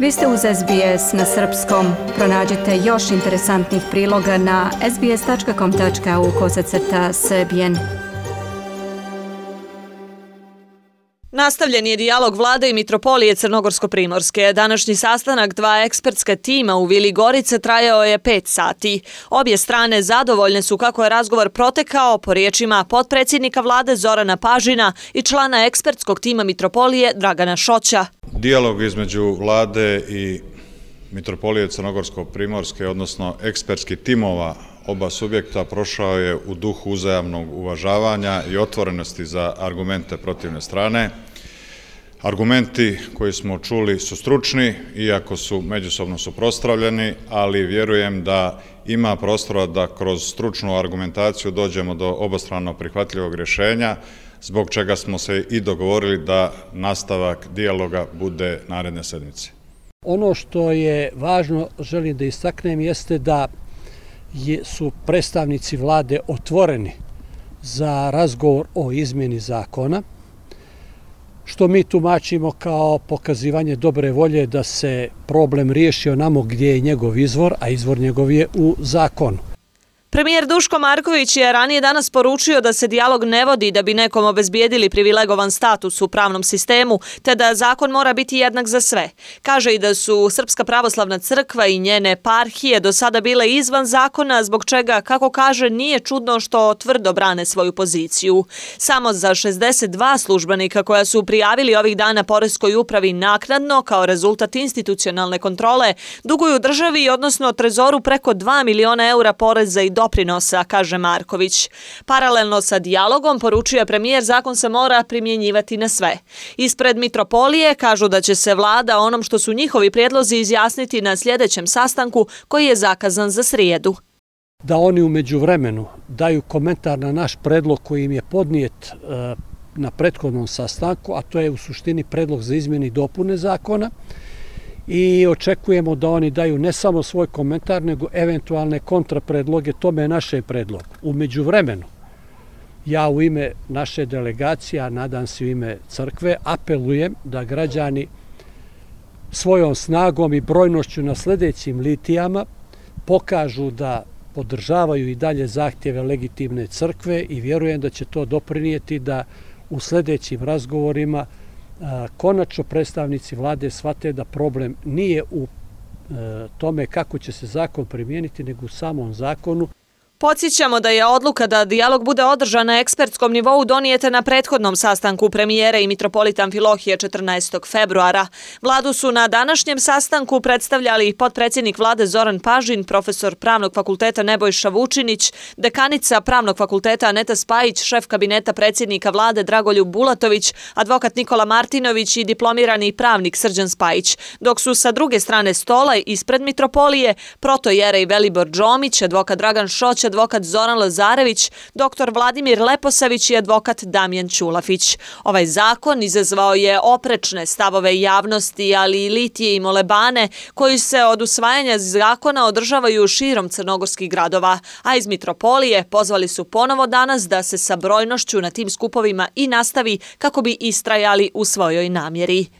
Vi ste uz SBS na srpskom. Pronađite još interesantnih priloga na sbs.com.au kosacrta srbijen. Nastavljen je dijalog vlade i Mitropolije Crnogorsko-Primorske. Današnji sastanak dva ekspertska tima u Vili Gorice trajao je pet sati. Obje strane zadovoljne su kako je razgovor protekao po riječima potpredsjednika vlade Zorana Pažina i člana ekspertskog tima Mitropolije Dragana Šoća. Dijalog između vlade i Mitropolije Crnogorsko-Primorske, odnosno ekspertskih timova oba subjekta, prošao je u duhu uzajamnog uvažavanja i otvorenosti za argumente protivne strane. Argumenti koji smo čuli su stručni, iako su međusobno suprostravljeni, ali vjerujem da ima prostora da kroz stručnu argumentaciju dođemo do obostrano prihvatljivog rješenja, zbog čega smo se i dogovorili da nastavak dijaloga bude naredne sedmice. Ono što je važno, želim da istaknem, jeste da su predstavnici vlade otvoreni za razgovor o izmjeni zakona, što mi tumačimo kao pokazivanje dobre volje da se problem riješi onamo gdje je njegov izvor, a izvor njegov je u zakonu. Premijer Duško Marković je ranije danas poručio da se dijalog ne vodi da bi nekom obezbijedili privilegovan status u pravnom sistemu, te da zakon mora biti jednak za sve. Kaže i da su Srpska pravoslavna crkva i njene parhije do sada bile izvan zakona, zbog čega, kako kaže, nije čudno što tvrdo brane svoju poziciju. Samo za 62 službenika koja su prijavili ovih dana Poreskoj upravi naknadno kao rezultat institucionalne kontrole, duguju državi, odnosno trezoru preko 2 miliona eura poreza i doprinosa, kaže Marković. Paralelno sa dijalogom poručuje premijer zakon se mora primjenjivati na sve. Ispred Mitropolije kažu da će se vlada onom što su njihovi prijedlozi izjasniti na sljedećem sastanku koji je zakazan za srijedu. Da oni umeđu vremenu daju komentar na naš predlog koji im je podnijet e, na prethodnom sastanku, a to je u suštini predlog za izmjeni i dopune zakona, i očekujemo da oni daju ne samo svoj komentar, nego eventualne kontrapredloge, tome je naše predlog. Umeđu vremenu, ja u ime naše delegacije, a nadam se u ime crkve, apelujem da građani svojom snagom i brojnošću na sljedećim litijama pokažu da podržavaju i dalje zahtjeve legitimne crkve i vjerujem da će to doprinijeti da u sljedećim razgovorima konačno predstavnici vlade shvate da problem nije u e, tome kako će se zakon primijeniti, nego u samom zakonu. Podsjećamo da je odluka da dijalog bude održan na ekspertskom nivou donijete na prethodnom sastanku premijere i mitropolitan Filohije 14. februara. Vladu su na današnjem sastanku predstavljali potpredsjednik vlade Zoran Pažin, profesor pravnog fakulteta Nebojša Vučinić, dekanica pravnog fakulteta Aneta Spajić, šef kabineta predsjednika vlade Dragoljub Bulatović, advokat Nikola Martinović i diplomirani pravnik Srđan Spajić, dok su sa druge strane stola ispred mitropolije protojere i Velibor Džomić, advokat Dragan Šoća, advokat Zoran Lazarević, doktor Vladimir Leposavić i advokat Damjan Ćulafić. Ovaj zakon izazvao je oprečne stavove javnosti, ali i litije i molebane, koji se od usvajanja zakona održavaju širom crnogorskih gradova, a iz Mitropolije pozvali su ponovo danas da se sa brojnošću na tim skupovima i nastavi kako bi istrajali u svojoj namjeri.